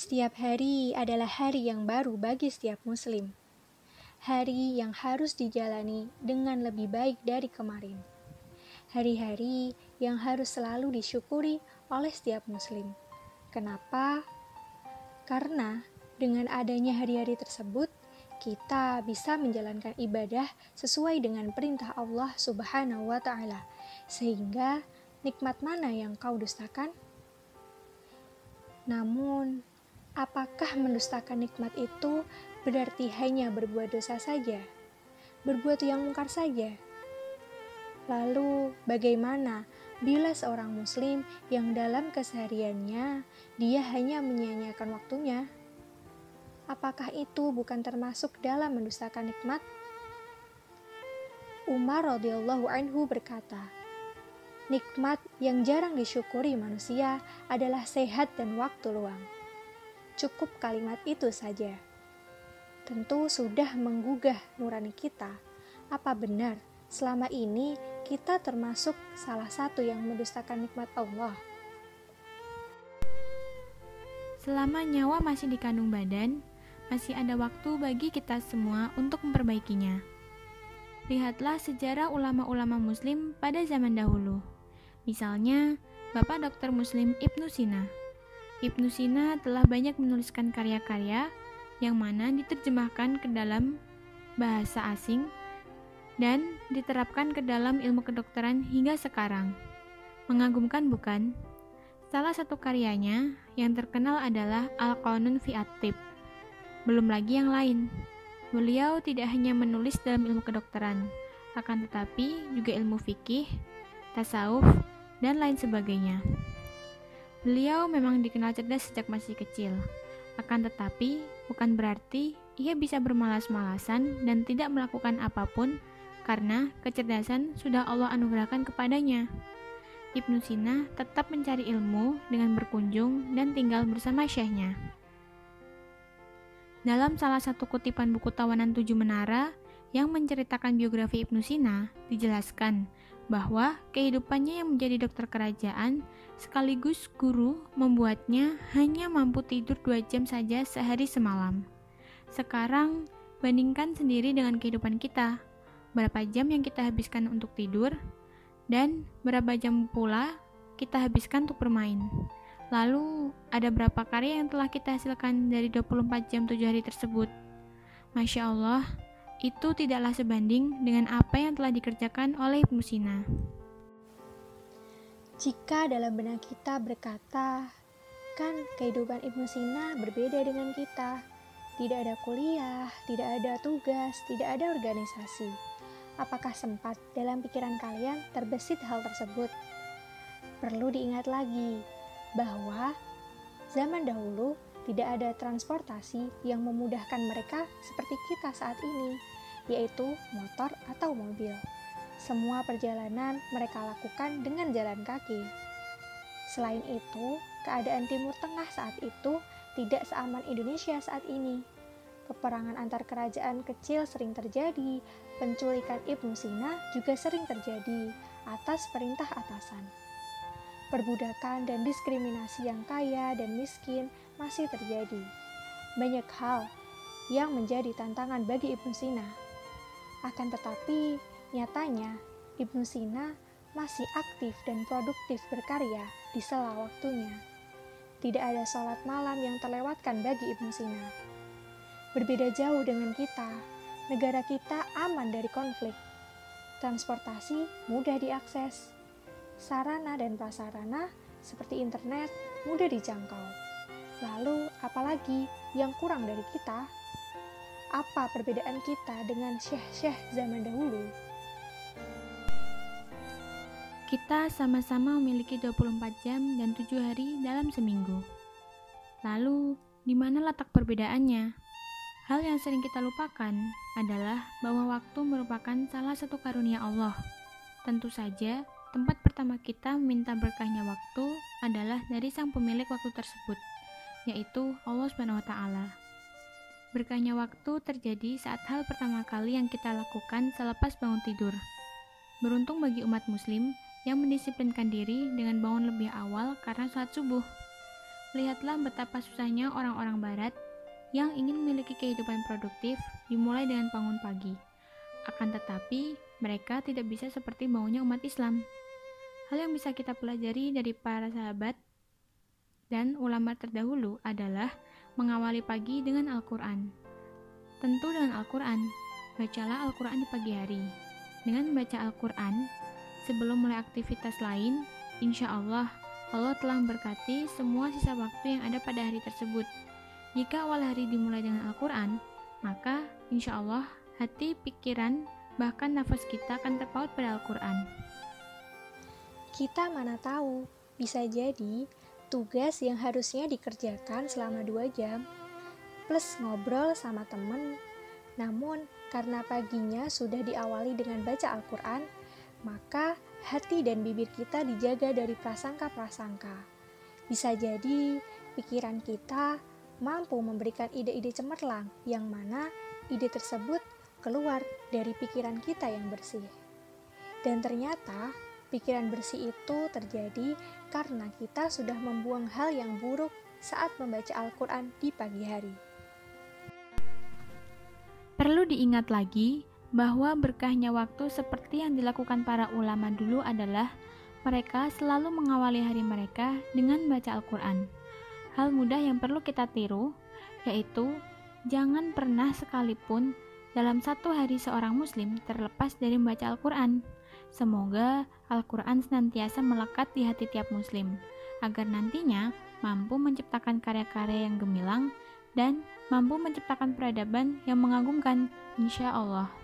Setiap hari adalah hari yang baru bagi setiap Muslim, hari yang harus dijalani dengan lebih baik dari kemarin, hari-hari yang harus selalu disyukuri oleh setiap Muslim. Kenapa? Karena dengan adanya hari-hari tersebut, kita bisa menjalankan ibadah sesuai dengan perintah Allah Subhanahu wa Ta'ala, sehingga nikmat mana yang kau dustakan? Namun, apakah mendustakan nikmat itu berarti hanya berbuat dosa saja? Berbuat yang mungkar saja? Lalu, bagaimana bila seorang Muslim yang dalam kesehariannya dia hanya menyia-nyiakan waktunya? apakah itu bukan termasuk dalam mendustakan nikmat? Umar radhiyallahu anhu berkata, nikmat yang jarang disyukuri manusia adalah sehat dan waktu luang. Cukup kalimat itu saja. Tentu sudah menggugah nurani kita. Apa benar selama ini kita termasuk salah satu yang mendustakan nikmat Allah? Selama nyawa masih dikandung badan, masih ada waktu bagi kita semua untuk memperbaikinya. Lihatlah sejarah ulama-ulama muslim pada zaman dahulu. Misalnya, Bapak Dr. Muslim Ibnu Sina. Ibnu Sina telah banyak menuliskan karya-karya yang mana diterjemahkan ke dalam bahasa asing dan diterapkan ke dalam ilmu kedokteran hingga sekarang. Mengagumkan bukan? Salah satu karyanya yang terkenal adalah Al-Qanun fi At-Tib belum lagi yang lain. Beliau tidak hanya menulis dalam ilmu kedokteran, akan tetapi juga ilmu fikih, tasawuf, dan lain sebagainya. Beliau memang dikenal cerdas sejak masih kecil, akan tetapi bukan berarti ia bisa bermalas-malasan dan tidak melakukan apa pun karena kecerdasan sudah Allah anugerahkan kepadanya. Ibnu Sina tetap mencari ilmu dengan berkunjung dan tinggal bersama syekhnya. Dalam salah satu kutipan buku Tawanan Tujuh Menara yang menceritakan biografi Ibnu Sina, dijelaskan bahwa kehidupannya yang menjadi dokter kerajaan sekaligus guru membuatnya hanya mampu tidur dua jam saja sehari semalam. Sekarang, bandingkan sendiri dengan kehidupan kita. Berapa jam yang kita habiskan untuk tidur, dan berapa jam pula kita habiskan untuk bermain. Lalu, ada berapa karya yang telah kita hasilkan dari 24 jam 7 hari tersebut? Masya Allah, itu tidaklah sebanding dengan apa yang telah dikerjakan oleh Ibnu Sina. Jika dalam benak kita berkata, kan kehidupan Ibnu Sina berbeda dengan kita. Tidak ada kuliah, tidak ada tugas, tidak ada organisasi. Apakah sempat dalam pikiran kalian terbesit hal tersebut? Perlu diingat lagi, bahwa zaman dahulu tidak ada transportasi yang memudahkan mereka seperti kita saat ini, yaitu motor atau mobil. Semua perjalanan mereka lakukan dengan jalan kaki. Selain itu, keadaan Timur Tengah saat itu tidak seaman Indonesia saat ini. Peperangan antar kerajaan kecil sering terjadi, penculikan Ibnu Sina juga sering terjadi atas perintah atasan perbudakan dan diskriminasi yang kaya dan miskin masih terjadi. Banyak hal yang menjadi tantangan bagi Ibnu Sina. Akan tetapi, nyatanya Ibnu Sina masih aktif dan produktif berkarya di sela waktunya. Tidak ada sholat malam yang terlewatkan bagi Ibnu Sina. Berbeda jauh dengan kita, negara kita aman dari konflik. Transportasi mudah diakses, sarana dan prasarana seperti internet mudah dijangkau. Lalu, apalagi yang kurang dari kita? Apa perbedaan kita dengan syekh-syekh zaman dahulu? Kita sama-sama memiliki 24 jam dan 7 hari dalam seminggu. Lalu, di mana letak perbedaannya? Hal yang sering kita lupakan adalah bahwa waktu merupakan salah satu karunia Allah. Tentu saja, Tempat pertama kita meminta berkahnya waktu adalah dari sang pemilik waktu tersebut, yaitu Allah Subhanahu wa taala. Berkahnya waktu terjadi saat hal pertama kali yang kita lakukan selepas bangun tidur. Beruntung bagi umat muslim yang mendisiplinkan diri dengan bangun lebih awal karena saat subuh. lihatlah betapa susahnya orang-orang barat yang ingin memiliki kehidupan produktif dimulai dengan bangun pagi. Akan tetapi, mereka tidak bisa seperti maunya umat Islam. Hal yang bisa kita pelajari dari para sahabat dan ulama terdahulu adalah mengawali pagi dengan Al-Quran. Tentu dengan Al-Quran, bacalah Al-Quran di pagi hari. Dengan membaca Al-Quran, sebelum mulai aktivitas lain, insya Allah, Allah telah memberkati semua sisa waktu yang ada pada hari tersebut. Jika awal hari dimulai dengan Al-Quran, maka insya Allah hati, pikiran, bahkan nafas kita akan terpaut pada Al-Quran. Kita mana tahu, bisa jadi tugas yang harusnya dikerjakan selama dua jam, plus ngobrol sama temen, namun karena paginya sudah diawali dengan baca Al-Quran, maka hati dan bibir kita dijaga dari prasangka-prasangka. Bisa jadi pikiran kita mampu memberikan ide-ide cemerlang yang mana ide tersebut keluar dari pikiran kita yang bersih. Dan ternyata pikiran bersih itu terjadi karena kita sudah membuang hal yang buruk saat membaca Al-Quran di pagi hari. Perlu diingat lagi bahwa berkahnya waktu seperti yang dilakukan para ulama dulu adalah mereka selalu mengawali hari mereka dengan baca Al-Quran. Hal mudah yang perlu kita tiru yaitu jangan pernah sekalipun dalam satu hari seorang muslim terlepas dari membaca Al-Quran. Semoga Al-Quran senantiasa melekat di hati tiap muslim, agar nantinya mampu menciptakan karya-karya yang gemilang dan mampu menciptakan peradaban yang mengagumkan, insya Allah.